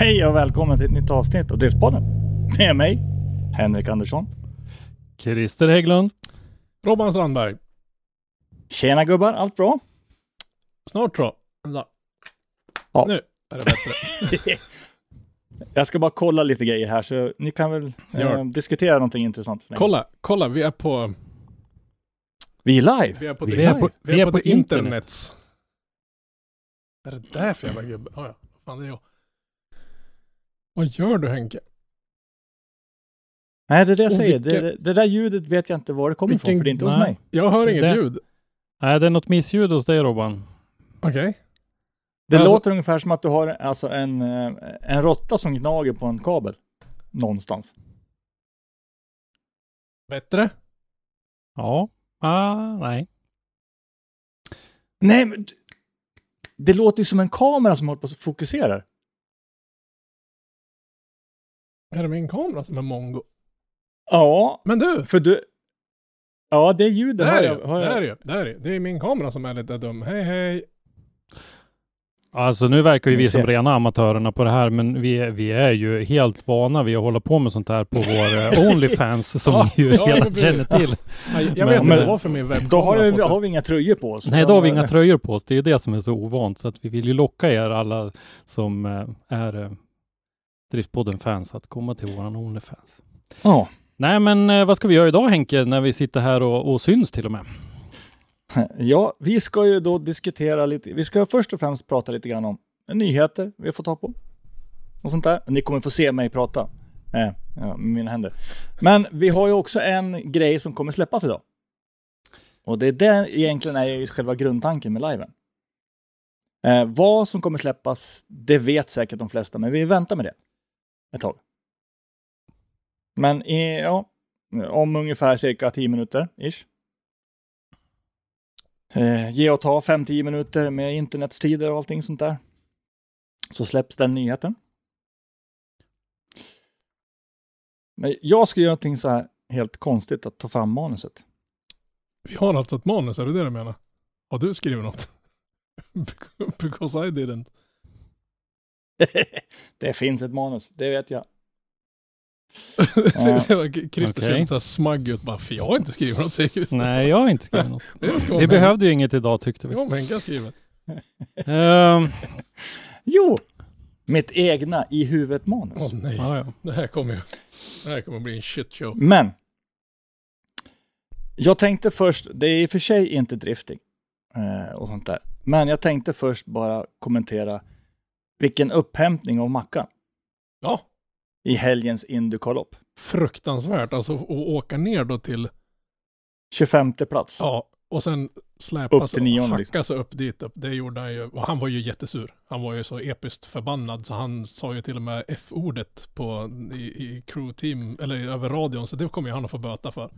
Hej och välkommen till ett nytt avsnitt av Driftpodden. Med mig, Henrik Andersson. Christer Hägglund. Robban Strandberg. Tjena gubbar, allt bra? Snart då. Vänta. Ja. Nu är det bättre. Jag ska bara kolla lite grejer här så ni kan väl eh, diskutera någonting intressant. kolla, kolla, vi är på... Vi är live. Vi är på, Vi det, är på- vi är vi är på, på internet. internets. Vad är det där för jävla gubbe? Oh, ja, fan det är jag. Vad gör du Henke? Nej, det är det jag Och säger. vilken- Det, det där ljudet vet jag inte var det kommer ifrån, Vilken- för det är inte hos Nej. mig. Jag hör inget Det- ljud. Nej, det är något missljud hos dig Robban. Okej. Det Alltså- låter ungefär som att du har alltså en, eh, en råtta som gnager på en kabel. Någonstans. Bättre? Ja. Ah, nej. Nej, men d- det låter ju som en kamera som håller på att fokusera. Är det min kamera som är mongo? Ja, Men du! för du... Ja, det är ljudet. Är jag- det jag. är det Det är det är min kamera som är lite dum. Hej hej. Alltså nu verkar ju Vi vi som rena amatörerna på det här, men vi är, vi är ju helt vana vid att hålla på med sånt här på vår eh, Onlyfans som Ja, ni ju ja, men- känner till. Jag, jag Men- vet inte varför min webbkamera Då har, vi, fått har vi inga tröjor på oss. Nej, då har vi inga tröjor på oss. Det är ju det som är så ovant. Så att vi vill ju locka er alla som eh, är eh, Driftpodden-fans att komma till våran Onlyfans. Ja. Nej, men eh, vad ska vi göra idag Henke, när vi sitter här och, och syns till och med? ja, vi ska ju då diskutera lite. Vi ska först och främst prata lite grann om nyheter vi har fått tag på. Och sånt där. Ni kommer få se mig prata eh, ja, med mina händer. Men vi har ju också en grej som kommer släppas idag. Och det är det egentligen är själva grundtanken med liven. Eh, vad som kommer släppas, det vet säkert de flesta, men vi väntar med det ett tag. Men i, ja, om ungefär cirka 10 minuter ish. Eh, ge och ta 5-10 minuter med internetstider och allting sånt där. Så släpps den nyheten. Men jag ska göra någonting så här helt konstigt att ta fram manuset. Vi har alltså ett manus, är det det du menar? Har du skrivit något? Because I didn't. det finns ett manus, det vet jag. Se- se vad Christer ser lite smagg ut bara, för jag har inte skrivit något, säger Christer. Nej, jag har inte skrivit något. Vi behövde ju inget idag tyckte vi. Jo, men har skrivit. Ehm, Jo! Mitt egna i huvudet manus. Åh nej, ja, ja. det här kommer ju, det här kommer bli en shit show. Men. Jag tänkte först, det är i och för sig inte drifting eh, och sånt där. Men jag tänkte först bara kommentera vilken upphämtning av Mackan Ja, i helgens Indycar-lopp. fruktansvärt. Alltså att åka ner då till, 25 plats. ja, och sen släpas Upp och nionde, hacka liksom. upp dit upp. Det gjorde han ju, och han var ju jättesur. Han var ju så episkt förbannad så han sa ju till och med F-ordet på, i, i crew team, eller över radion, så det kommer ju han att få böta för.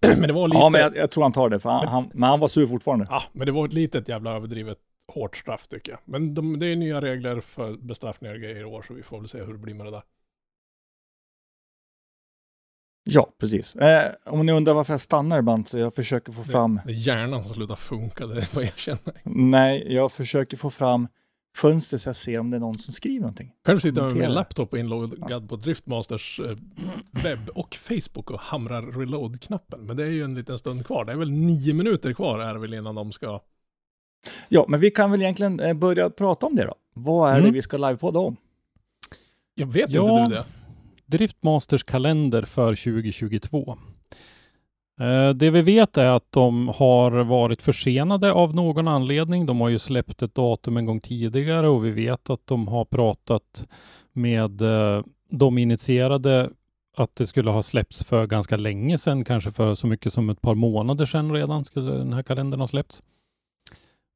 men det var lite, Ja, men jag, jag tror han tar det, för han, han, men han var sur fortfarande. Ja, men det var ett litet jävla överdrivet hårt straff tycker jag. Men de, det är nya regler för bestraffningar och grejer i år, så vi får väl se hur det blir med det där. Ja, precis. Eh, om ni undrar varför jag stannar ibland så jag försöker få fram, Det är hjärnan som slutar funka, det är vad jag känner. nej, jag försöker få fram fönster så jag ser om det är någon som skriver någonting. Själv sitter jag med min laptop inloggad på Driftmasters eh, webb och Facebook och hamrar reload-knappen. Men det är ju en liten stund kvar. Det är väl nio minuter kvar är det väl innan de ska... Ja, men vi kan väl egentligen eh, börja prata om det då. Vad är det Mm. vi ska livepodda om? Jag vet Ja. inte du det? Driftmasters kalender för 2022. Eh, Det vi vet är att de har varit försenade av någon anledning. De har ju släppt ett datum en gång tidigare och vi vet att de har pratat med eh, de initierade att det skulle ha släppts för ganska länge sedan, kanske för så mycket som ett par månader sedan redan skulle den här kalendern ha släppts.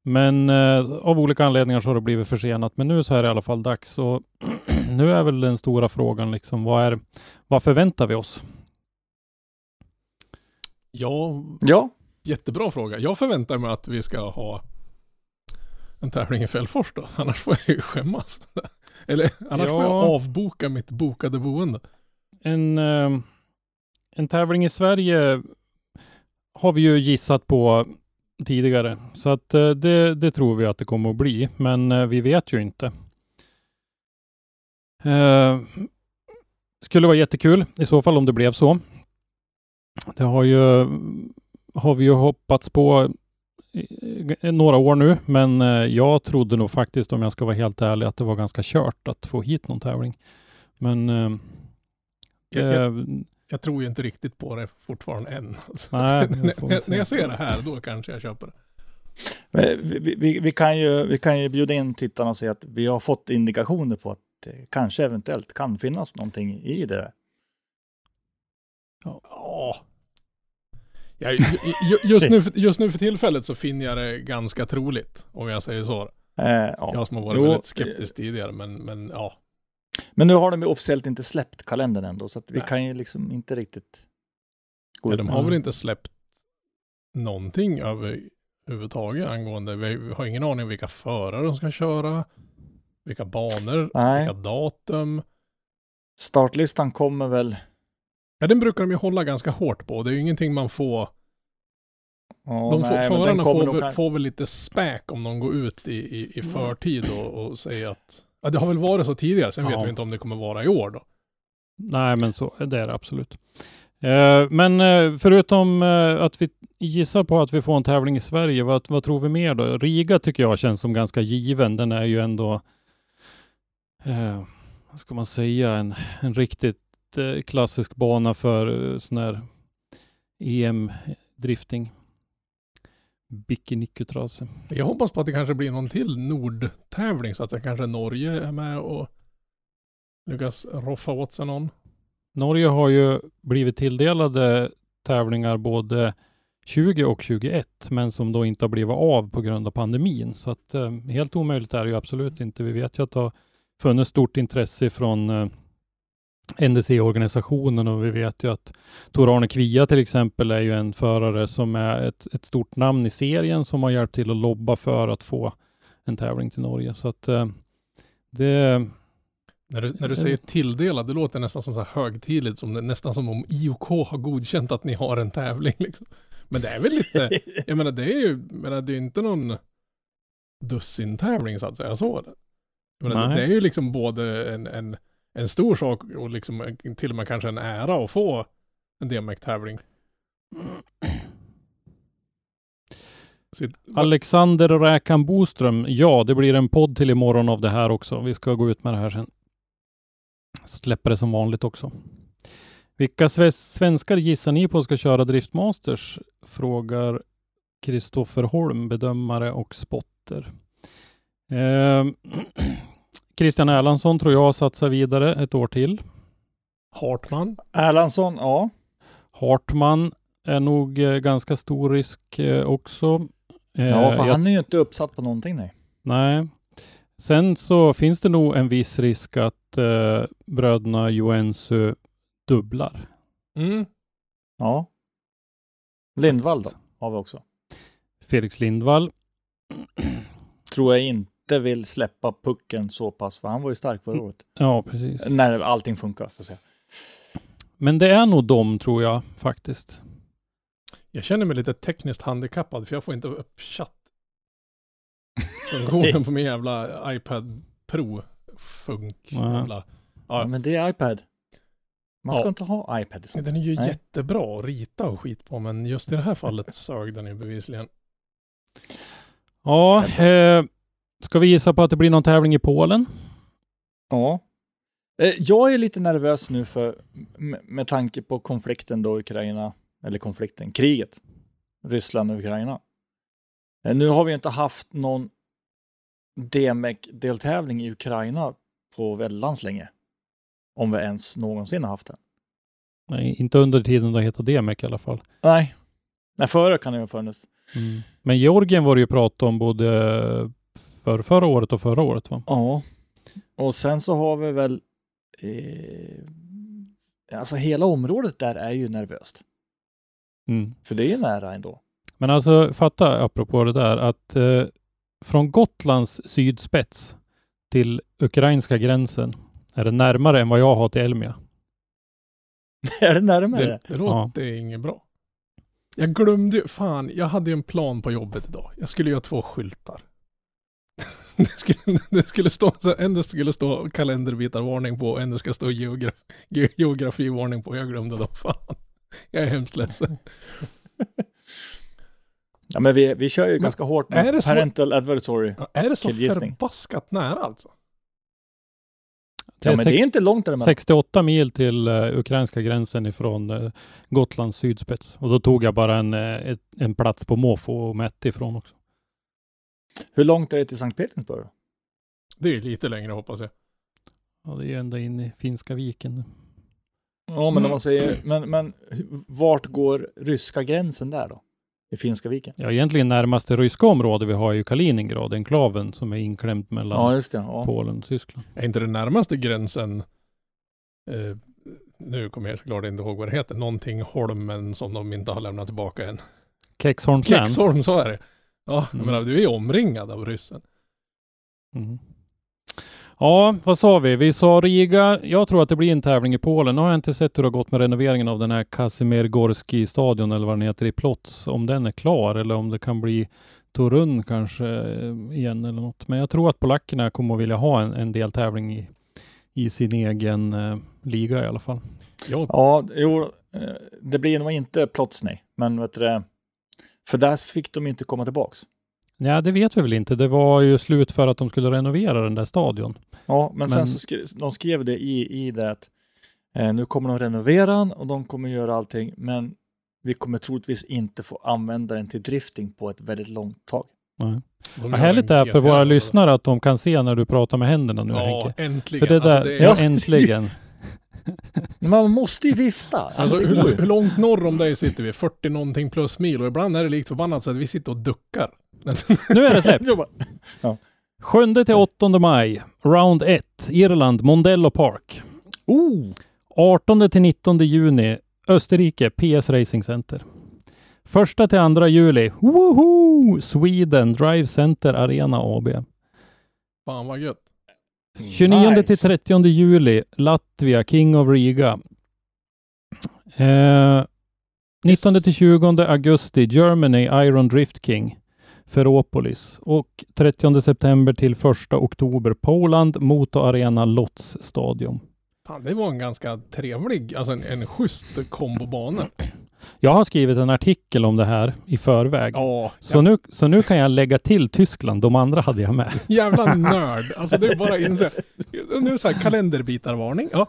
Men eh, av olika anledningar så har det blivit försenat. Men nu så är det i alla fall dags. Och nu är väl den stora frågan liksom, vad, är, vad förväntar vi oss? Ja, Ja, jättebra fråga. Jag förväntar mig att vi ska ha en tävling i Fällfors då. Annars får jag ju skämmas. Eller annars får jag Ja. avboka mitt bokade boende. En, eh, en tävling i Sverige har vi ju gissat på tidigare, så att eh, det, det tror vi att det kommer att bli, men eh, vi vet ju inte. Eh, skulle vara jättekul i så fall om det blev så. Det har ju har vi ju hoppats på några år nu, men eh, jag trodde nog faktiskt, om jag ska vara helt ärlig, att det var ganska kört att få hit någon tävling. Men eh, Jag, jag, jag tror ju inte riktigt på det fortfarande än. Alltså. Nej, när, när, jag ser det här, då kanske jag köper det. vi, vi, vi, kan ju, vi kan ju bjuda in tittarna och säga att vi har fått indikationer på att det kanske eventuellt kan finnas någonting i det där. Ja. Ja, ju- just, nu, för- just nu för tillfället så finner jag det ganska troligt, om jag säger så. Eh, ja. Jag som har varit Jo, väldigt skeptisk tidigare, men, men ja. Men nu har de ju officiellt inte släppt kalendern ändå, så att vi Nej. kan ju liksom inte riktigt gå ut de har väl inte släppt någonting överhuvudtaget angående, vi har ingen aning om vilka förare de ska köra, vilka banor, Nej. vilka datum. Startlistan kommer väl... Ja, den brukar de ju hålla ganska hårt på. Det är ju ingenting man får Ja, de nej, får, förarna får, kan- får väl lite späk om de går ut i, i, i förtid och, och säger att ja, det har väl varit så tidigare, sen vet Ja. vi inte om det kommer vara i år då. Nej, men så det är det absolut. Eh, men eh, förutom eh, att vi gissar på att vi får en tävling i Sverige, vad, vad tror vi mer då? Riga tycker jag känns som ganska given. Den är ju ändå, vad ska man säga, en, en riktigt klassisk bana för sån här EM-drifting. Bikinikytrase. Jag hoppas på att det kanske blir någon till Nordtävling så att det kanske Norge är med och lyckas roffa åt sig någon. Norge har ju blivit tilldelade tävlingar både 20 och 21, men som då inte har blivit av på grund av pandemin. Så att eh, helt omöjligt är det ju absolut inte. Vi vet ju att det har funnits stort intresse från eh, NDC-organisationen och vi vet ju att Tor-Arne Kvia till exempel är ju en förare som är ett, ett stort namn i serien som har hjälpt till att lobba för att få en tävling till Norge. Så att eh, det, När du, när du säger tilldelad, det låter nästan som så här högtidligt, som det, nästan som om IOK har godkänt att ni har en tävling. Liksom. Men det är väl lite, jag menar det är ju, menar, det är inte någon dussin-tävling så att säga, så det. Jag menar, det, det är ju liksom både en, en, en stor sak och liksom till och med kanske en ära att få en DMX-tävling. Alexander Räkan Boström. Ja, det blir en podd till imorgon av det här också. Vi ska gå ut med det här sen. Släpper det som vanligt också. Vilka sve- svenskar gissar ni på ska köra Driftmasters? Frågar Kristoffer Holm, bedömare och spotter. Eh, Christian Erlandsson tror jag satsar vidare ett år till. Hartman. Erlandsson, ja. Hartman är nog eh, ganska stor risk eh, också. Eh, Ja, för jag han är ju inte uppsatt på någonting nej. Nej. Sen så finns det nog en viss risk att eh, bröderna Joensuu dubblar. Mm. Ja. Lindvall då, har vi också. Felix Lindvall. Tror jag inte vill släppa pucken så pass, för han var ju stark förra Mm. året. Ja, precis. När allting funkar, så att säga. Men det är nog de, tror jag, faktiskt. Jag känner mig lite tekniskt handikappad för jag får inte upp chatt. Funktionen på min jävla iPad Pro funk. Jävla. Ja, Ja, men det är iPad. Man ska Ja. inte ha iPad. Så. den är ju Nej. jättebra att rita och skit på, men just i det här fallet sög den ju bevisligen. Ja, eh, ska vi gissa på att det blir någon tävling i Polen? Ja. Eh, Jag är lite nervös nu för, med, tanke på konflikten då Ukraina eller konflikten, kriget, Ryssland och Ukraina. Eh, Nu har vi inte haft någon DMEC-deltävling i Ukraina på väldans länge. Om vi ens någonsin har haft det. Nej, inte under tiden det hette DMEC i alla fall. Nej, Nej före kan det ju ha funnits. Mm. Men Georgien var det ju prat om både för förra året och förra året va? Ja, och sen så har vi väl eh, alltså hela området där är ju nervöst. Mm. För det är ju nära ändå. Men alltså fatta apropå det där att eh, från Gotlands sydspets till ukrainska gränsen är det närmare än vad jag har till Elmia. är det närmare? Det, det låter inget bra. Jag glömde ju, fan, jag hade ju en plan på jobbet idag. Jag skulle göra två skyltar. Det skulle, det skulle stå, så en det skulle stå kalenderbitarvarning på och en det ska stå geograf, ge, geografivarning på. Jag glömde dem, fan. Jag är hemskt ledsen. Ja, men vi, vi kör ju Men ganska hårt är med det så- parental adversary. Ja, Är det så förbaskat nära alltså? Det Ja, är men det är inte långt däremellan. 68 mil till uh, ukrainska gränsen ifrån uh, Gotlands sydspets. Och då tog jag bara en, eh, ett, en plats på måfå och mätte ifrån också. Hur långt är det till Sankt Petersburg? Det är ju lite längre hoppas jag. Ja, det är ända in i Finska viken. Ja, men om Mm. man säger, men, men vart går ryska gränsen där då? I Finska viken? Ja, egentligen närmaste ryska område vi har är ju Kaliningrad, enklaven som är inklämd mellan Ja, just det. Ja. Polen och Tyskland. Är inte det närmaste gränsen, eh, nu kommer jag såklart inte ihåg vad det heter, någonting Holmen som de inte har lämnat tillbaka än. Kexholms län. Kexholm, så är det. Ja, jag Mm. menar du är ju omringad av ryssen. Mm. Ja, vad sa vi? Vi sa Riga. Jag tror att det blir en tävling i Polen. Nu har jag inte sett hur det har gått med renoveringen av den här Kazimir Gorski stadion eller vad den heter i Plots. Om den är klar eller om det kan bli Torun kanske eh, igen eller något. Men jag tror att polackerna kommer att vilja ha en, en deltävling i, i sin egen eh, liga i alla fall. Ja, Ja, jo, eh, det blir nog inte Plotsnej, men vet du det, för där fick de inte komma tillbaks. Ja, det vet vi väl inte. Det var ju slut för att de skulle renovera den där stadion. Ja, men, sen Men- så skrev, de skrev det i, i det att eh, nu kommer de renovera den och de kommer göra allting, men vi kommer troligtvis inte få använda den till drifting på ett väldigt långt tag. Nej. Vad härligt det är för våra lyssnare att de kan se när du pratar med händerna nu Ja, Henke. äntligen. För det där, alltså, det är, Ja. äntligen. Man måste ju vifta! alltså, hur, hur långt norr om dig sitter vi? 40 någonting plus mil och ibland är det likt förbannat så att vi sitter och duckar. Nu är det släppt. Bara, 7 till 8 maj, round 1, Irland, Mondello Park. oh! 18 till 19 juni, Österrike, PS Racing Center. 1 till 2 juli, woho! Sweden, Drive Center Arena AB. Fan vad gött. 29 Nice. till 30 juli, Latvia, King of Riga. Eh, 19 till 20 augusti, Germany, Iron Drift King, Ferropolis. Och 30 september till 1 oktober, Poland, Moto Arena, Lotz Stadium. Fan, det var en ganska trevlig, alltså en, en schysst kombo banor. Jag har skrivit en artikel om det här i förväg. Ja, Så, nu, så nu kan jag lägga till Tyskland. De andra hade jag med. jävla nörd. Alltså det är bara inse. Nu så här kalenderbitarvarning. Ja,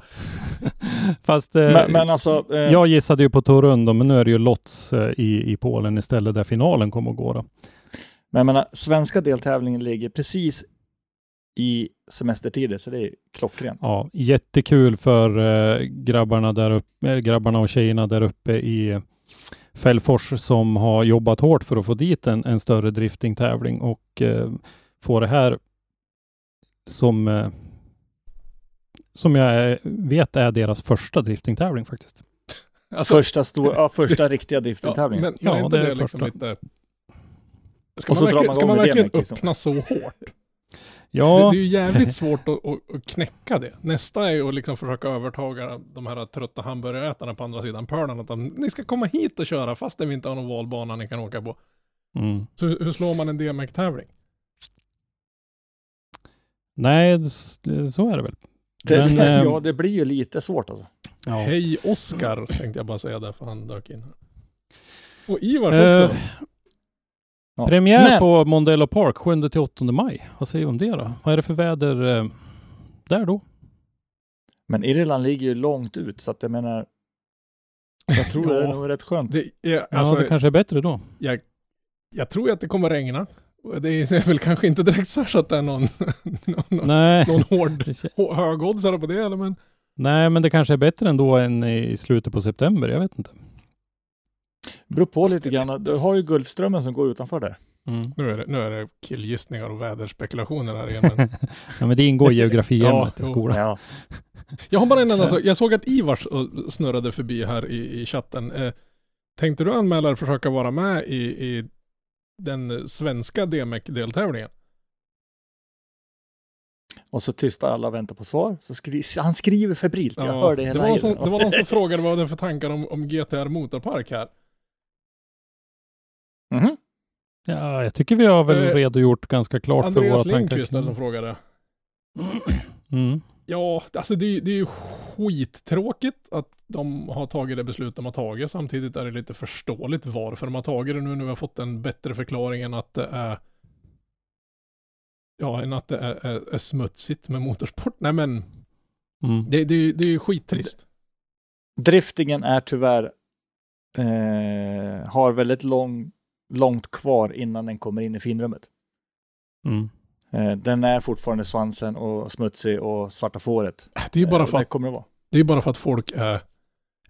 Fast eh, Men, men alltså, eh, jag gissade ju på Torun då, men nu är det ju Lotz eh, i, i Polen istället där finalen kommer att gå. Då. men jag menar, svenska deltävlingen ligger precis i semestertider, så det är klockrent. Ja, jättekul för eh, grabbarna, där uppe, eh, grabbarna och tjejerna där uppe i Fällfors som har jobbat hårt för att få dit en, en större driftingtävling och eh, få det här som eh, som jag eh, vet är deras första driftingtävling faktiskt. alltså. första, stor, ja, första riktiga Ja, driftingtävlingen. men, men Ja, är inte det det, är liksom första. lite... Ska Och man verkligen, man ska verkligen liksom. öppna så hårt? Ja, Det, det är ju jävligt svårt att, att, att knäcka det. Nästa är ju att liksom försöka övertaga de här trötta hamburgerätarna på andra sidan pölen. Att de, ni ska komma hit och köra fast vi inte har någon valbana ni kan åka på. mm. Så hur, slår man en DMX-tävling? nej, så är det väl. Det, Men, det, ja, det blir ju lite svårt alltså. Ja. Hej Oskar, tänkte jag bara säga där för han dök in här. Och Ivars Eh, också. Ja. Premiär Men- på Mondello Park 7 till 8 maj. Vad säger vi om det då? Vad är det för väder eh, där då? Men Irland ligger ju långt ut, så att jag menar, Jag tror det är Ja. nog rätt skönt. Det Ja, alltså, det kanske är bättre då. jag, jag tror att det kommer regna. Det är, det är väl kanske inte direkt så att det är någon, någon, Nej. någon hård, högoddsare på det eller men Nej, men det kanske är bättre ändå än i slutet på september. Jag vet inte. Beror på lite grann. Du har ju Gulfströmmen som går utanför där. Mm. nu är det, nu är det killgissningar och väderspekulationer här igen. Men ja, men det ingår i geografiämnet Ja, i skolan. Ja. jag har bara en enda sak. Jag såg att Ivars eh, snurrade förbi här i, i chatten. Eh, tänkte du anmäla dig försöka vara med i, i den svenska DMEC-deltävlingen? Och så tysta alla och väntar på svar. Så skri han skriver febrilt. Jag Ja, hör det det, hela var någon som, tiden. det var någon som frågade vad det är för tankar om, om GTR Motorpark här. Mhm. Ja, jag tycker vi har väl Eh, redogjort ganska klart för Andreas våra tankar. Lindqvist är det som kring- frågade. Mm. Ja, alltså det, är ju- det är ju skittråkigt att de har tagit det beslut de har tagit. Samtidigt är det lite förståeligt varför de har tagit det nu när vi har fått en bättre förklaring än att det är Ja, än att det är, är, är smutsigt med motorsport. Nej men, Mm. det, det, är ju- det är ju skittrist. Driftingen är tyvärr eh, har väldigt lång, långt kvar innan den kommer in i finrummet. Mm. Eh, den är fortfarande svansen och smutsig och svarta fåret. Det är ju bara Eh, för det att, kommer det vara. det är bara för att folk är,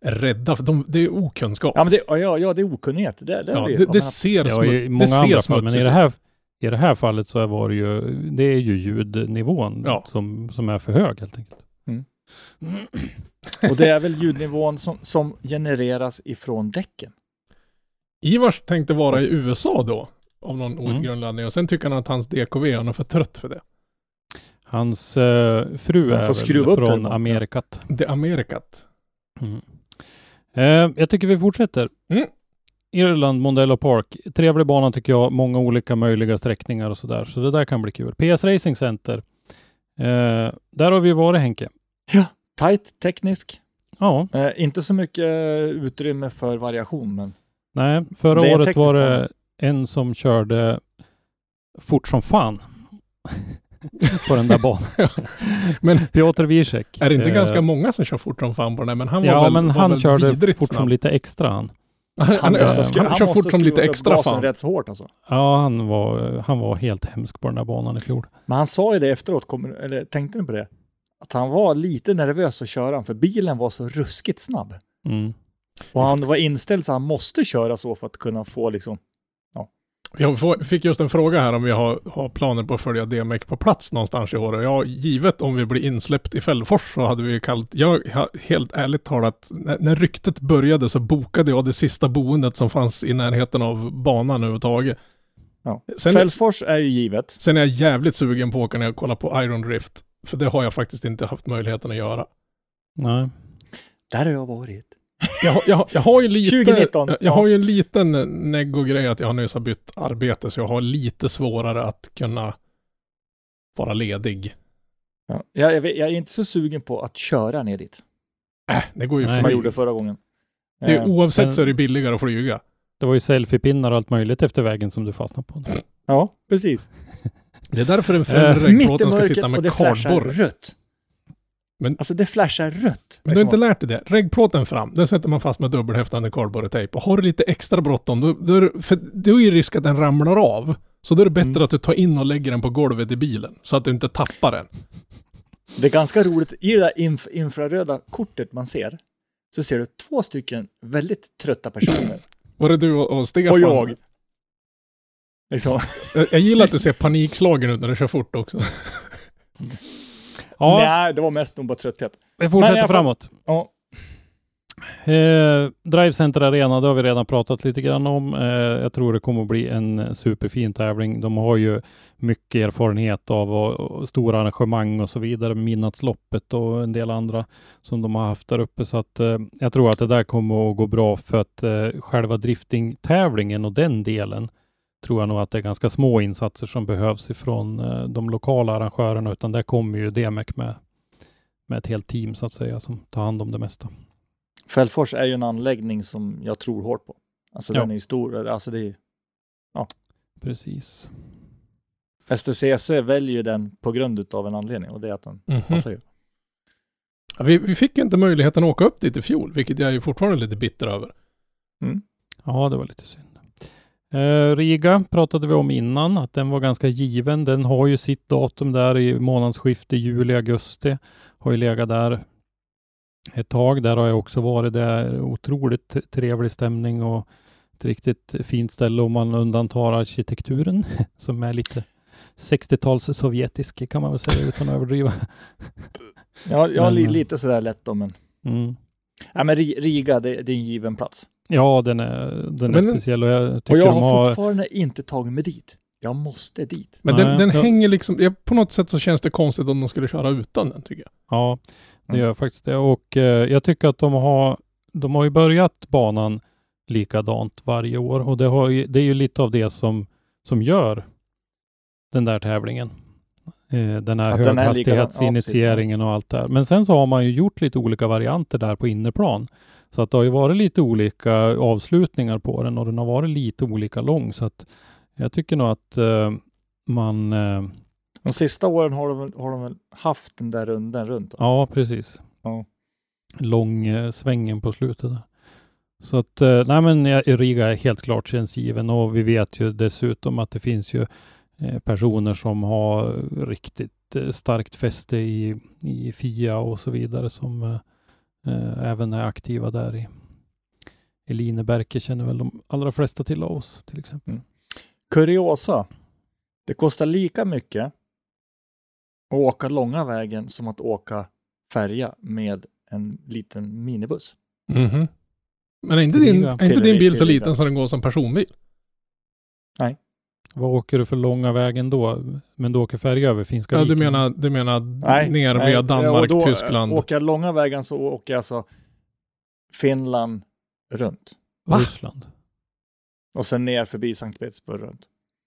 är rädda. För de, det är okunskap. Ja, men det, ja, ja, ja, det är okunnighet. Det, det, Ja, är det, Ja, det ser, Ja, smu, i det många ser andra fall, men i det, här, i det här fallet så var det ju, det är ju ljudnivån Ja. som, som är för hög helt enkelt. Och det är väl ljudnivån som, som genereras ifrån däcken. Ivars tänkte vara i USA då. Av någon Mm. outgrundlig anledning. Och sen tycker han att hans DKV, han är för trött för det. Hans eh, fru är väl från. Amerikat. Det Amerikat. Mm. Eh, jag tycker vi fortsätter. Mm. Irland, Mondello Park. Trevlig bana tycker jag. Många olika möjliga sträckningar och sådär. Så det där kan bli kul. PS Racing Center. Eh, där har vi varit Henke. Tight, teknisk. Ja, Eh, inte så mycket utrymme för variation, men nej. Förra Det året var det en som körde fort som fan på den där banan. Men Piotr Wiesek. är det inte Eh, ganska många som kör fort som fan på den här? Men han var Ja, väl, men var han väl körde fort snabb. som lite extra han. Han, han, han, han, kör fort som lite extra fan. rätt så hårt alltså. Ja, han var, han var helt hemsk på den där banan i fjol. Men han sa ju det efteråt, kommer, eller tänkte ni på det? Att han var lite nervös att köra, för bilen var så ruskigt snabb. Mm. Och han var inställd så han måste köra så för att kunna få liksom, Jag fick just en fråga här om vi har, har planer på att följa DMEC på plats någonstans i år. Ja, givet om vi blir insläppt i Fällfors så hade vi kallt. Jag har helt ärligt talat, när, när ryktet började så bokade jag det sista boendet som fanns i närheten av banan överhuvudtaget. ja. Sen, Fällfors är ju givet. sen är jag jävligt sugen på att åka när jag kollar på Iron Drift. För det har jag faktiskt inte haft möjligheten att göra. Nej. Där har jag varit. Jag, har- jag, jag har ju lite, 2019, jag, ja. jag har ju en liten neggo-grej att jag har nyss har bytt arbete så jag har lite svårare att kunna vara ledig. Ja. Jag, jag, är inte så sugen på att köra ner dit, Äh, det går ju Nej. som jag gjorde förra gången. Det är, Eh, oavsett men- så är det billigare att flyga. Det var ju selfiepinnar och allt möjligt efter vägen som du fastnade på. ja, precis. Det är därför en Eh, främre Mitt i reggplåten ska mörkret sitta och med det flashar kardborr. rött. Men- alltså det flashar rött. Men du har inte lärt dig det. Reggplåten fram, den sätter man fast med dubbelhäftande kardborretejp. Och har du lite extra bråttom, då, då, är för det är ju risk att den ramlar av. Så då är det bättre Mm. att du tar in och lägger den på golvet i bilen. Så att du inte tappar den. Det är ganska roligt, i det där inf infraröda kortet man ser, så ser du två stycken väldigt trötta personer. Var det du och, och Stefan? Och jag. Liksom. Jag, jag gillar att du ser panikslagen ut när du kör fort också. Ja, Nej, det var mest nog bara trötthet. vi fortsätter framåt. Ja, Eh, Drive Center Arena, det har vi redan pratat lite grann om. Eh, jag tror det kommer att bli en superfin tävling. De har ju mycket erfarenhet av och, och stora arrangemang och så vidare. Midnattsloppet och en del andra som de har haft där uppe. Så att eh, jag tror att det där kommer att gå bra för att eh, själva driftingtävlingen och den delen tror jag nog att det är ganska små insatser som behövs ifrån eh, de lokala arrangörerna, utan där kommer ju DMEC med, med ett helt team så att säga som tar hand om det mesta. Fällfors är ju en anläggning som jag tror hårt på. Alltså Ja. den är ju stor. Alltså det är, Precis. STCC väljer ju den på grund av en anledning och det är att den Mhm. passar ju. Ja, vi, vi fick ju inte möjligheten att åka upp dit i fjol, vilket jag är ju fortfarande lite bitter över. Ja, det var lite synd. Eh, Riga pratade vi om innan, att den var ganska given. Den har ju sitt datum där i månadsskiftet juli-augusti. Har ju legat där ett tag. Där har jag också varit. Det är otroligt trevlig stämning och ett riktigt fint ställe om man undantar arkitekturen som är lite 60-tals sovjetisk kan man väl säga utan att överdriva. Ja, ja Men, eh, lite sådär lätt då, men... Mm. Ja, men Ri- Riga, det, det är en given plats. Ja, den är, den är Men- speciell och jag Och tycker jag de har har... fortfarande inte tagit mig dit. Jag måste dit. Men Nej, den, den ja. hänger liksom, ja, på något sätt så känns det konstigt om de skulle köra utan den tycker jag. Ja, det Mm. gör faktiskt det. Och eh, jag tycker att de har, de har ju börjat banan likadant varje år och det, har ju, det är ju lite av det som, som gör den där tävlingen. Eh, den här Att den är likadan. Ja, höghastighetsinitieringen och allt det här. Men sen så har man ju gjort lite olika varianter där på innerplan. Så att det har ju varit lite olika avslutningar på den och den har varit lite olika lång. Så att jag tycker nog att eh, man eh, De sista åren har de, har de väl haft den där runden runt. Då. Ja, precis. Ja. Lång eh, svängen på slutet där. Så att, eh, nej men Riga är helt klart känns given och vi vet ju dessutom att det finns ju eh, personer som har riktigt eh, starkt fäste i, i FIA och så vidare som eh, även är aktiva där i Eline Berke känner väl de allra flesta till av oss till exempel. Kuriosa. Det kostar lika mycket att åka långa vägen som att åka färja med en liten minibuss. Mhm. Men är inte din, är inte din bil så liten så den går som personbil? Vad åker du för långa vägen då? Men du åker färja över Finska Ja, du viken? menar, du menar Nej, ner nej, via och Danmark, då, eh, Tyskland? Åker jag långa vägen så åker jag alltså Finland runt Va? Ryssland? och sen ner förbi Sankt Petersburg runt.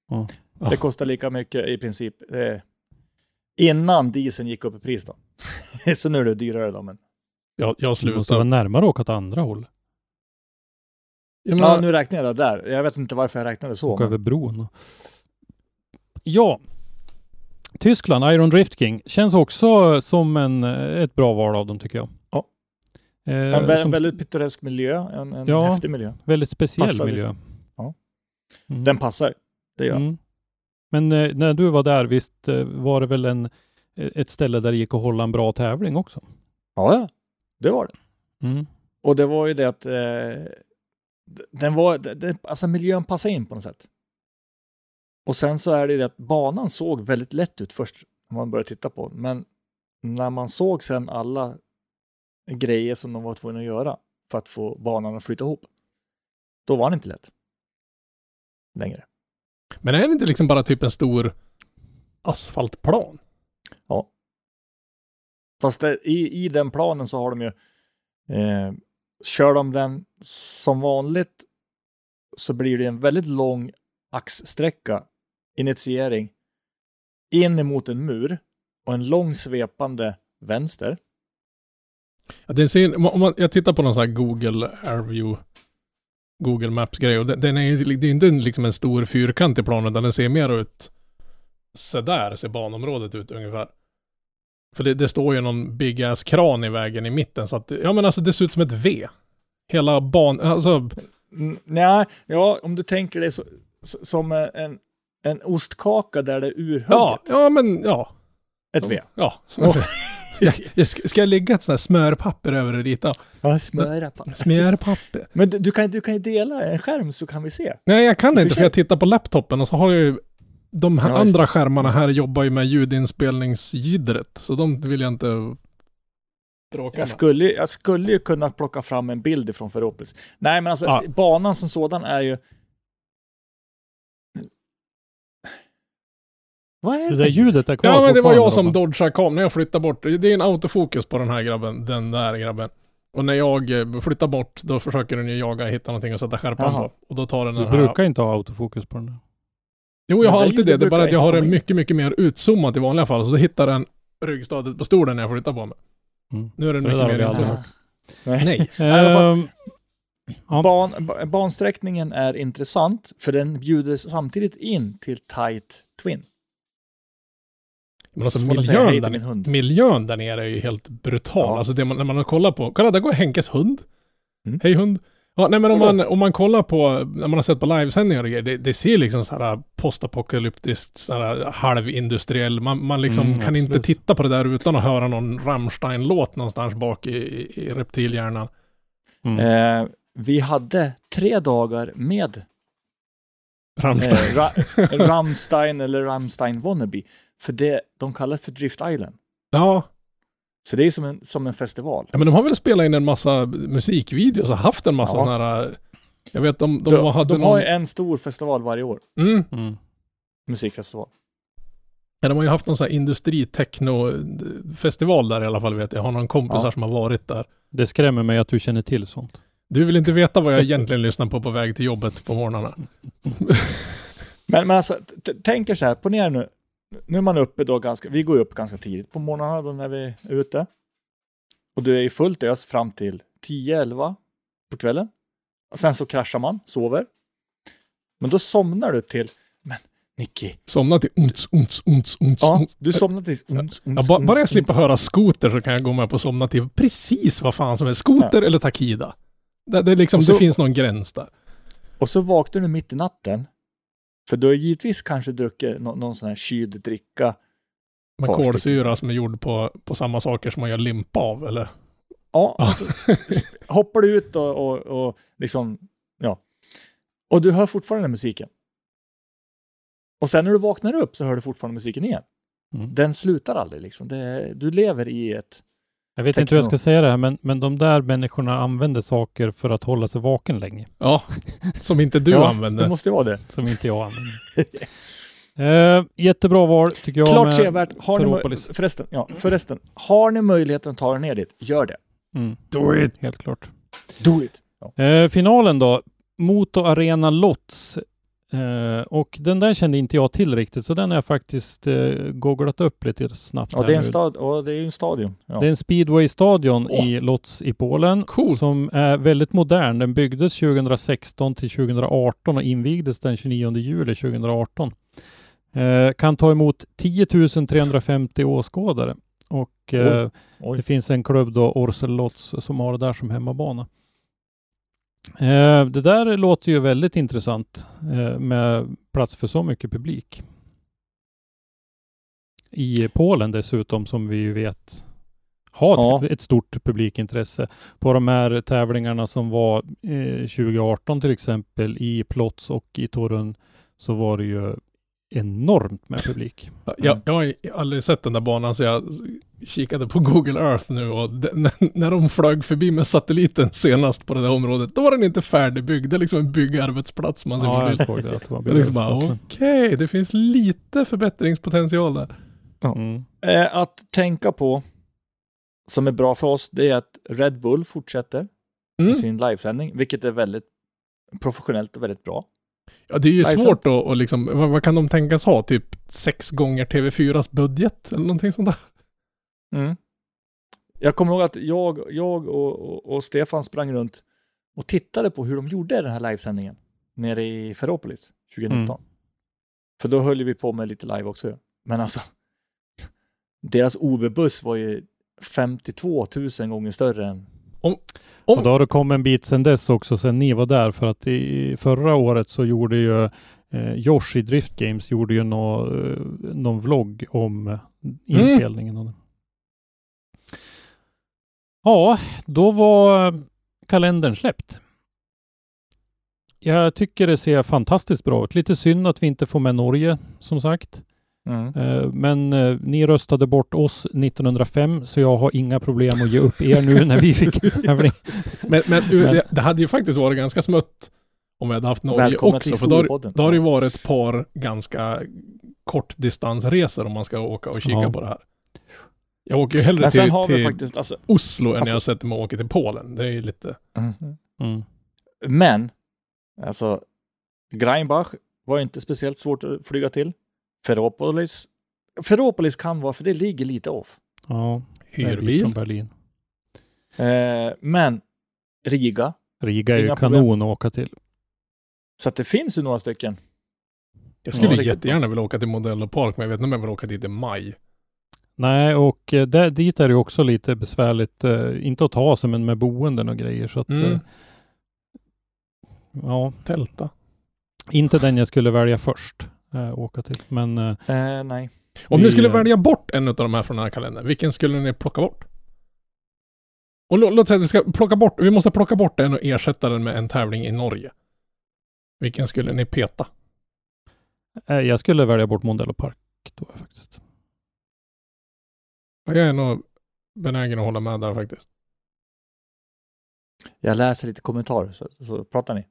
Ja. Ja. Det kostar lika mycket i princip eh, innan dieseln gick upp i pris då. så nu är det dyrare då. Men... Jag, jag Du måste vara slutar. närmare att åka åt andra håll. Jag Ja, menar, nu räknar jag det där. Jag vet inte varför jag räknade så. Åka men- över bron. Ja. Tyskland, Iron Drift King, känns också som en, ett bra val av dem tycker jag. Ja. Eh, En vä- som väldigt pittoresk miljö, en, en Ja. häftig miljö. väldigt speciell passar miljö. Ja. Mm. Den passar, det gör Mm. Men eh, när du var där, visst eh, var det väl en, eh, ett ställe där det gick att hålla en bra tävling också? Ja, ja. Det var det. Mm. Och det var ju det att eh, den var, det, alltså miljön passade in på något sätt. Och sen så är det ju det att banan såg väldigt lätt ut först när man började titta på den. Men när man såg sen alla grejer som de var tvungna att göra för att få banan att flyta ihop, då var den inte lätt. Längre. men är det inte liksom bara typ en stor asfaltplan? Fast det, i, i den planen så har de ju, eh, kör de den som vanligt så blir det en väldigt lång axsträcka, initiering, in emot en mur och en lång svepande vänster. Ja, det ser, om man, jag tittar på någon sån här Google Airview, Google Maps-grej och den, den är ju det är inte liksom en stor fyrkant i planen utan den ser mer ut sådär ser banområdet ut ungefär. För det, det står ju någon big ass kran i vägen i mitten så att, ja men alltså det ser ut som ett V. Hela ban, alltså, Nej, ja, om du tänker dig så, som en, en ostkaka där det är urhugget. ja, ja men ja. Ett V. Ja. Ska, jag, ska, jag lägga ett sånt här smörpapper över det rita? Ja, smöra på. Smörpapper? Men du, du, kan, du kan ju dela en skärm så kan vi se. Nej, jag kan och inte för för jag tittar på laptopen och så har jag ju de här Ja, andra skärmarna här jobbar ju med ljudinspelningsljudret, så de vill jag inte bråka Jag med. skulle, jag skulle ju kunna plocka fram en bild ifrån Ferropolis. Nej, men alltså Ja. banan som sådan är ju... Vad är Det det? där ljudet är kvar Ja, men det var jag som dodgade kom när jag flyttade bort. Det är en autofokus på den här grabben, den där grabben. Och när jag eh, flyttar bort, då försöker den ju jaga, hitta någonting att sätta skärpan Jaha. på. Och då tar den Du den här... brukar inte ha autofokus på den där. Jo, jag har alltid det. Det är bara att jag har den mycket, mycket mer utzoomat i vanliga fall. Så då hittar den ryggstödet på stolen när jag flyttar på mig. Mm. Nu är den Det mycket mer hört. Nej. Nej. Ehm, Ja. Ban, ba- bansträckningen är intressant för den bjuder samtidigt in till tight twin. Men alltså miljön där, miljön där nere är ju helt brutal. Ja. Alltså det man, när man har kollat på, kolla där går Henkes hund. Mm. Hej hund. Ja, nej men om man, om man kollar på, när man har sett på livesändningar och grejer, det, det ser liksom så här postapokalyptiskt, så här halvindustriell, man, man liksom Mm, kan inte absolut. titta på det där utan att höra någon Rammstein-låt någonstans bak i, i, reptilhjärnan. Mm. Eh, vi hade tre dagar med Rammstein. eh, Ra Rammstein eller Rammstein Wannabe. För det, de kallar för Drift Island. Ja, Så det är som en, som en festival. Ja men de har väl spelat in en massa musikvideos och haft en massa Ja. sådana här... Jag vet de, de, De, hade de någon... har ju en stor festival varje år. mm, Mm. Musikfestival. ja, de har ju haft någon sån här industri-techno-festival där i alla fall vet jag. Jag har någon kompisar Ja. som har varit där. Det skrämmer mig att du känner till sånt. Du vill inte veta vad jag egentligen lyssnar på på väg till jobbet på morgnarna. Men, men alltså, tänk er så här, ponera nu. Nu är man uppe då ganska, vi går upp ganska tidigt på morgnarna då när vi är ute. Och du är i fullt ös fram till 10-11 på kvällen. Och sen så kraschar man, sover. Men då somnar du till, men Nicky, Somna till uns, uns, uns, uns. ja, du somnar till uns, Ja, uns, ba, bara jag slipper höra skoter så kan jag gå med på att somna till precis vad fan som är skoter eller Takida. Det, det, liksom, så- det finns någon gräns där. Och så vaknar du mitt i natten. För du har givetvis kanske druckit nå- någon sån här kyld dricka. Med kolsyra som är gjord på, på samma saker som man gör limpa av eller? Ja, alltså, hoppar du ut och, och, och liksom, ja. Och du hör fortfarande musiken. Och sen när du vaknar upp så hör du fortfarande musiken igen. Mm. Den slutar aldrig liksom. Det, du lever i ett... Jag vet inte hur jag ska säga det här, men, men de där människorna använder saker för att hålla sig vaken länge. Ja, som inte du ja, använder. Det måste vara det. Som inte jag använder. eh, jättebra val tycker jag. Klart sevärt. Förresten, ja, förresten, har ni möjligheten att ta er ner dit, gör det. Mm, Do it! helt klart. Do it! Ja. Eh, finalen då. Moto Arena Lots. Eh, och den där kände inte jag till riktigt, så den har jag faktiskt eh, googlat upp lite snabbt. Ja, det är en stad, det är en stadion. Ja. Det är en speedway-stadion Åh! i Lotz i Polen Coolt. som är väldigt modern. Den byggdes 2016 till 2018 och invigdes den 29 juli 2018. Eh, kan ta emot 10 350 åskådare och eh, Oj. det finns en klubb då, Orsel Lotz, som har det där som hemmabana. Eh, det där låter ju väldigt intressant eh, med plats för så mycket publik. I Polen dessutom, som vi ju vet har Ja. ett stort publikintresse. På de här tävlingarna som var eh, 2018 till exempel i Plots och i Torun så var det ju enormt med publik. Jag, jag har aldrig sett den där banan så jag kikade på Google Earth nu och de, när, de flög förbi med satelliten senast på det där området, då var den inte färdigbyggd. Det är liksom en byggarbetsplats man ser Ja, jag såg det. Att det var liksom bara, okej, det finns lite förbättringspotential där. Mm. Eh, att tänka på, som är bra för oss, det är att Red Bull fortsätter Mm. med sin livesändning, vilket är väldigt professionellt och väldigt bra. Ja, det är ju Livesänd. svårt att och liksom, vad, vad kan de tänkas ha? Typ sex gånger TV4s budget eller någonting sånt där? Mm. Jag kommer ihåg att jag, jag och, och, och Stefan sprang runt och tittade på hur de gjorde den här livesändningen nere i Ferropolis 2019. För då höll vi på med lite live också. Men alltså, deras OB-buss var ju 52 000 gånger större än... Om- Och då har det kommit en bit sedan dess också, sedan ni var där, för att i förra året så gjorde ju eh, Josh i Drift Games gjorde ju nå, eh, någon vlogg om eh, inspelningen. av den. Ja, då var kalendern släppt. Jag tycker det ser fantastiskt bra ut. Lite synd att vi inte får med Norge, som sagt. Eh, Men eh, ni röstade bort oss 1905, så jag har inga problem att ge upp er nu när vi fick tävling. Men, men, Men- Det, hade ju faktiskt varit ganska smött om vi hade haft Norge Välkomna också. till För då, då har det ju varit ett par ganska kortdistansresor om man ska åka och kika Ja. på det här. Jag åker ju hellre till, till faktiskt, alltså, Oslo än Alltså- jag sätter mig och åker till Polen. Det är ju lite... Mm. men, alltså, Greinbach var inte speciellt svårt att flyga till. Ferropolis, Ferropolis kan vara, för det ligger lite off. Ja, Hyrbil. från Berlin. Eh, men Riga, Riga är ju kanon att åka till. så att det finns ju några stycken. Jag skulle Ja, jättegärna vilja åka till Modell och Park, men jag vet inte om jag vill åka dit i maj. Nej, och eh, där, dit är det också lite besvärligt, eh, inte att ta sig, men med boenden och grejer. Så att, Mm. eh, ja, Tälta. inte den jag skulle välja först eh, åka till. Men eh, Eh, nej. Om ni skulle eh, välja bort en av de här från den här kalendern, vilken skulle ni plocka bort? Och lå- låt säga att vi ska plocka bort, vi måste plocka bort den och ersätta den med en tävling i Norge. Vilken skulle ni peta? eh, jag skulle välja bort Mondello Park då faktiskt. Jag är nog benägen att hålla med där faktiskt. Jag läser lite kommentarer så, så pratar ni.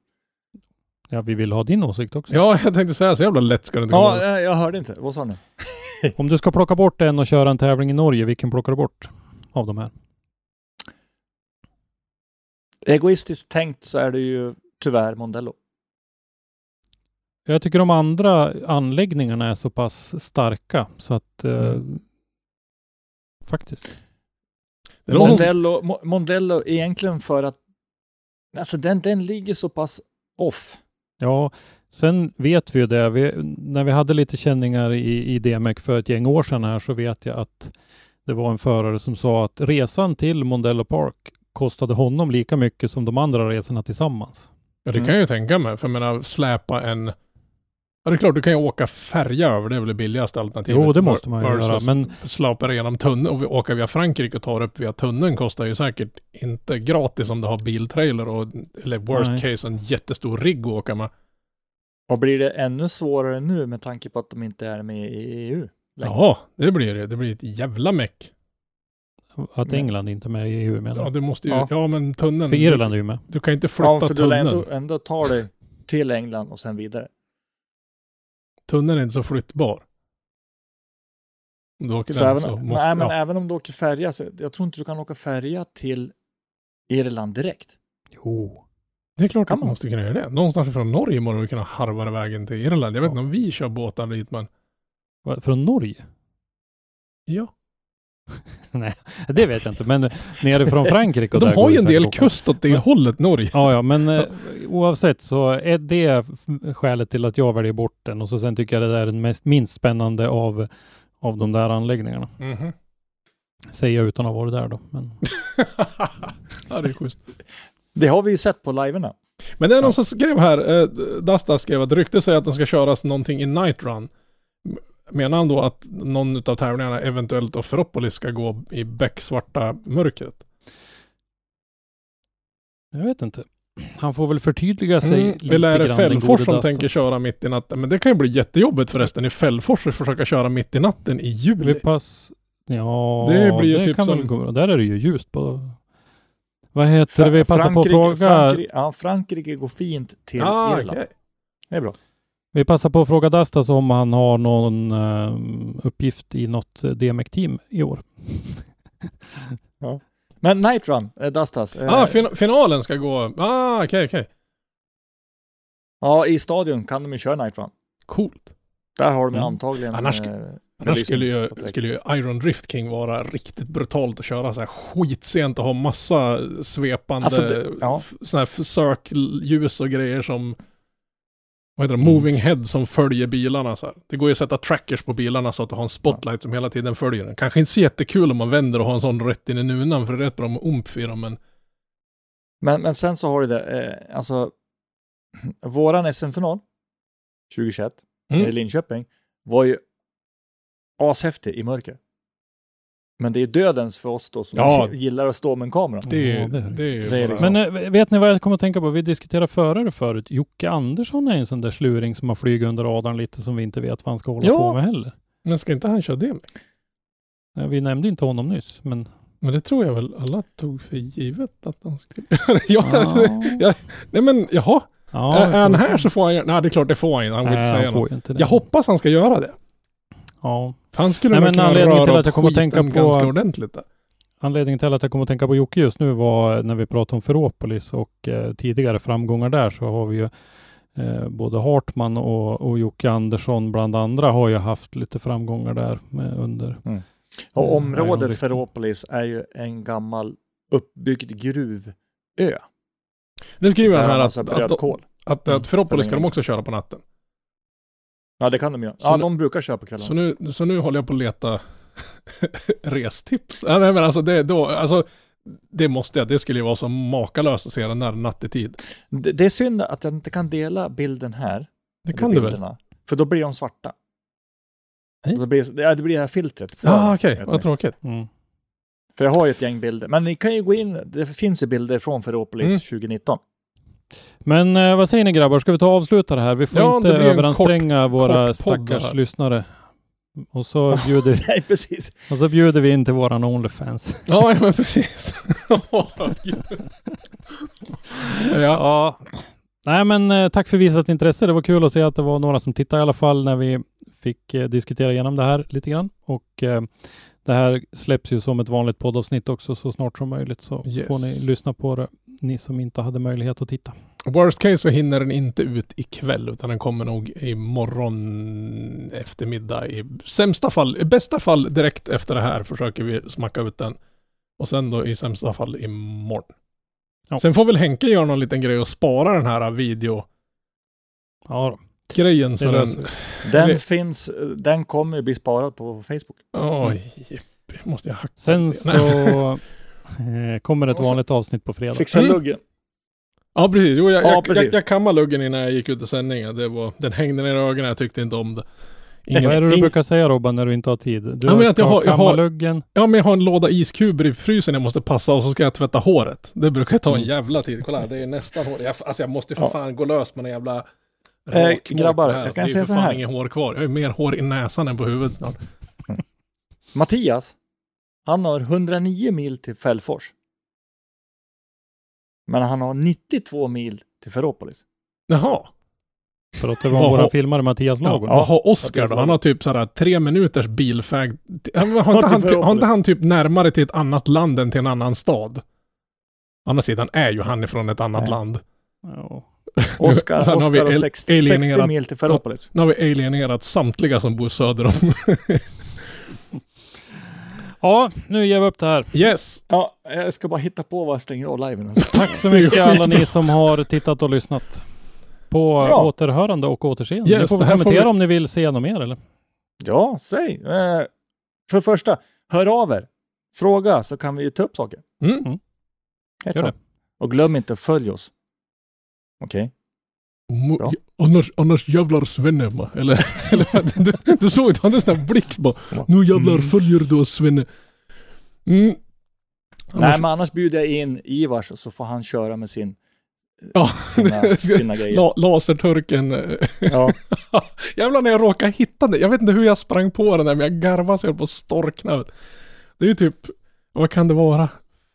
Ja, vi vill ha din åsikt också. Ja, jag tänkte säga så jävla lätt ska det inte komma. Ja, eh, jag hörde inte. Vad sa ni? Om du ska plocka bort en och köra en tävling i Norge, vilken plockar du bort av de här? Egoistiskt tänkt så är det ju tyvärr Mondello. Jag tycker de andra anläggningarna är så pass starka så att eh, Mm. faktiskt. Någon som- Mondello, Mo- Mondello egentligen för att alltså den, den ligger så pass off. Ja, sen vet vi ju det. Vi, när vi hade lite känningar i, i DMEC för ett gäng år sedan här så vet jag att det var en förare som sa att resan till Mondello Park kostade honom lika mycket som de andra resorna tillsammans. Ja, det Mm. kan jag ju tänka mig. För jag menar, släpa en... Ja, det är klart, du kan ju åka färja över. Det är väl det billigaste alternativet. Jo, det måste man ju göra. Men Slapa genom tunneln och vi åker via Frankrike och tar upp via tunneln kostar ju säkert inte gratis om du har biltrailer och, eller worst Nej. case, en jättestor rigg att åka med. Och blir det ännu svårare nu med tanke på att de inte är med i EU? längre? Ja, det blir det. Det blir ett jävla meck. att Men- England inte är med i EU menar Ja, du? det måste ju... Ja, Ja. men tunneln... För Irland är ju med. Du, du kan inte flytta Ja, för du tunneln. ändå, ändå ta dig till England och sen vidare. Tunneln är inte så flyttbar. Om du åker Så den även, så måste... nej, men ja. även om du åker färja, så jag tror inte du kan åka färja till Irland direkt. Jo. Det är klart Kan att man man? måste kunna göra det. Någonstans från Norge måste vi kunna harva vägen till Irland. Jag vet Ja. inte om vi kör båtar dit, men... Va, Från Norge? Ja. Nej, det vet jag inte. Men nerifrån Frankrike och De där har ju en del kust åt det Ja. hållet, Norge. Ja, ja, men eh, oavsett så är det skälet till att jag väljer bort den och så sen tycker jag det där är den mest, minst spännande av, av de där anläggningarna. Mhm. Säger jag utan att ha varit där då. Men ja, det är schysst. Det har vi ju sett på liveerna. Men det är någon Ja. som skrev här, eh, Dasta skrev att ryktet säger att de ska köras någonting i Night Run. Menar han då att någon av tävlingarna, eventuellt och Ferropolis, ska gå i becksvarta mörkret? jag vet inte. Han får väl förtydliga sig Mm, lite eller är det Fällfors som Dastas. tänker köra mitt i natten? Men det kan ju bli jättejobbigt förresten i Fällfors att försöka köra mitt i natten i juli. Pass... Ja, Det blir ju typ kan som- väl gå. Där är det ju ljust på... Vad heter det? Vi Fra- passar på att fråga... Frankrike, ja, Frankrike går fint till Ah, Irland. okej. Det är bra. Vi passar på att fråga Dastas om han har någon eh, uppgift i något DMEC-team i år. Men Night Run, eh, Dastas. eh, Ah, fin- finalen ska gå. Ah, okej, okej. ja, i stadion kan de ju köra Night Run. Coolt. Där har de Mm. antagligen... Annars- eh, Annars skulle ju, skulle ju Iron Drift King vara riktigt brutalt att köra så här skitsent och ha massa svepande Alltså, det- ja. såna här circle-ljus och grejer som vad heter det, Mm. moving head som följer bilarna så här. Det går ju att sätta trackers på bilarna så att du har en spotlight som hela tiden följer den. Kanske inte så jättekul om man vänder och har en sån rätt in i nunan för det är rätt bra med omf i dem men Men, men sen så har du det, eh, alltså våran SM-final 2021 Mm. i Linköping var ju ashäftig i mörker. Men det är dödens för oss då som Ja. gillar att stå med en kamera. det ju, det det. det Det är liksom- Men eh, vet ni vad jag kommer att tänka på? Vi diskuterade förare förut. Jocke Andersson är en sån där sluring som har flugit under radarn lite som vi inte vet vad han ska hålla Ja. på med heller. men ska inte han köra det med? Nej, Vi nämnde inte honom nyss, men... Men det tror jag väl alla tog för givet att han skulle göra. ja, alltså, ja, nej men jaha. ja, är, är han här så får han göra, nej det är klart det får han inte, han inte Nej, säga han får ju inte det. Jag hoppas han ska göra det. Ja. Han skulle Nej, men kunna anledningen röra till att jag kommer att tänka på- ganska ordentligt där. Anledningen till att jag kommer att tänka på Jocke just nu var när vi pratade om Ferropolis och eh, tidigare framgångar där så har vi ju eh, både Hartman och, och Jocke Andersson bland andra har ju haft lite framgångar där med, under. Och Mm, området Ferropolis är ju en gammal uppbyggd gruvö. Nu skriver han här att, att, att, att, Mm, Ferropolis ska de också köra på natten. Ja, det kan de. Så Ja, nu- de brukar köra på kvällarna. Så nu, så nu håller jag på att leta restips. Ja, nej, men alltså det, då, alltså, det måste jag, det skulle ju vara så makalöst att se den där nattetid. Det, det är synd att jag inte kan dela bilden här. Det kan du väl? För då blir de svarta. Nej. Då blir, ja, det blir det här filtret. Ja, okej, vet vad tråkigt. Mm. För jag har ju ett gäng bilder. Men ni kan ju gå in, det finns ju bilder från Ferropolis Mm. 2019. Men eh, vad säger ni grabbar, ska vi ta och avsluta det här? Vi får Ja, inte överanstränga våra kort stackars lyssnare. Och så, bjuder, Nej, precis. och så bjuder vi in till våran Onlyfans. Ja, ja, men precis. Ja, Ja. Nej men eh, tack för visat intresse. Det var kul att se att det var några som tittade i alla fall när vi fick eh, diskutera igenom det här lite grann. Och eh, det här släpps ju som ett vanligt poddavsnitt också så snart som möjligt så Yes. får ni lyssna på det, ni som inte hade möjlighet att titta. worst case så hinner den inte ut ikväll utan den kommer nog imorgon eftermiddag i sämsta fall, i bästa fall direkt efter det här försöker vi smacka ut den. Och sen då i sämsta fall imorgon. Ja. Sen får väl Henke göra någon liten grej och spara den här videogrejen Ja, då. Så Det den... Den finns, den kommer bli sparad på Facebook. Oj, jippi, måste jag hacka Sen det? så eh, kommer ett så- vanligt avsnitt på fredag. Fixa Mm. luggen. Ja, precis. Jo, jag, Ja, jag, precis. jag, jag kammade luggen innan jag gick ut i sändningen. Det var, den hängde ner i ögonen, jag tyckte inte om det. Ingen, Vad är det du brukar säga Robban när du inte har tid? Du Ja, men att ska jag har- jag har- kammarluggen. Ja, men jag har en låda iskuber i frysen jag måste passa och så ska jag tvätta håret. Det brukar ta en Mm. jävla tid. Kolla, det är nästan hår. Jag, alltså jag måste för Ja. fan gå lös med en jävla Eh, grabbar, på det här. jag kan det är säga ju för så fan här. inget hår kvar. Jag har ju mer hår i näsan än på huvudet snart. Mattias, han har 109 mil till Fällfors. Men han har 92 mil till Ferropolis. Jaha. För att det var våra filmare Mattias Ja, Lagon. vad har Oscar Mattias då? Han har typ sådär tre minuters bilfärd. Har inte, han, ty- har inte han typ närmare till ett annat land än till en annan stad? Å andra sidan är ju han ifrån ett annat Nej. land. Ja. Oskar, Sen har vi al- 60, 60 alienerat- mil till Ferropolis. Nu har vi alienerat samtliga som bor söder om. ja, nu ger vi upp det här. yes! Ja, jag ska bara hitta på vad jag stänger av liven. Alltså. Tack så mycket alla ni som har tittat och lyssnat. På Ja. återhörande och återseende. Yes, ni får kommentera vi- om ni vill se något mer eller? Ja, säg. Eh, för det första, hör av er. Fråga så kan vi ju ta upp saker. Mm. Helt Gör det. Och glöm inte att följa oss. Okej? Mo- Bra. Annars, annars jävlar Svenne va? Eller, eller du, du såg, du hade en sån här blixt bara. Nu jävlar Mm. följer du oss Svenne. Mm. Nej, Annars- men annars bjuder jag in Ivars så får han köra med sin, Ja, sina, sina grejer. La, laserturken. eh, Ja. Jävlar när jag råkade hitta det. Jag vet inte hur jag sprang på den där, men jag garvade så jag höll på att storkna. Det är ju typ, vad kan det vara?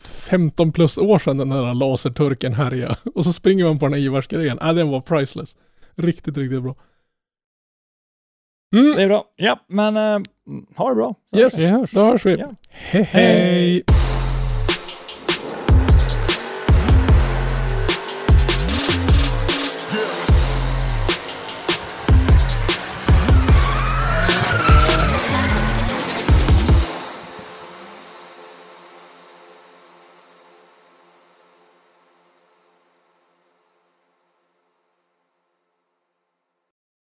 15 plus år sedan den där laserturken härjade. Och så springer man på den här Ivars-grejen. Äh, den var priceless. Riktigt, riktigt bra. Mm, Det är bra. Ja, men eh, ha det bra. yes, Vi hörs. då hörs vi. Ja. Hej, hej.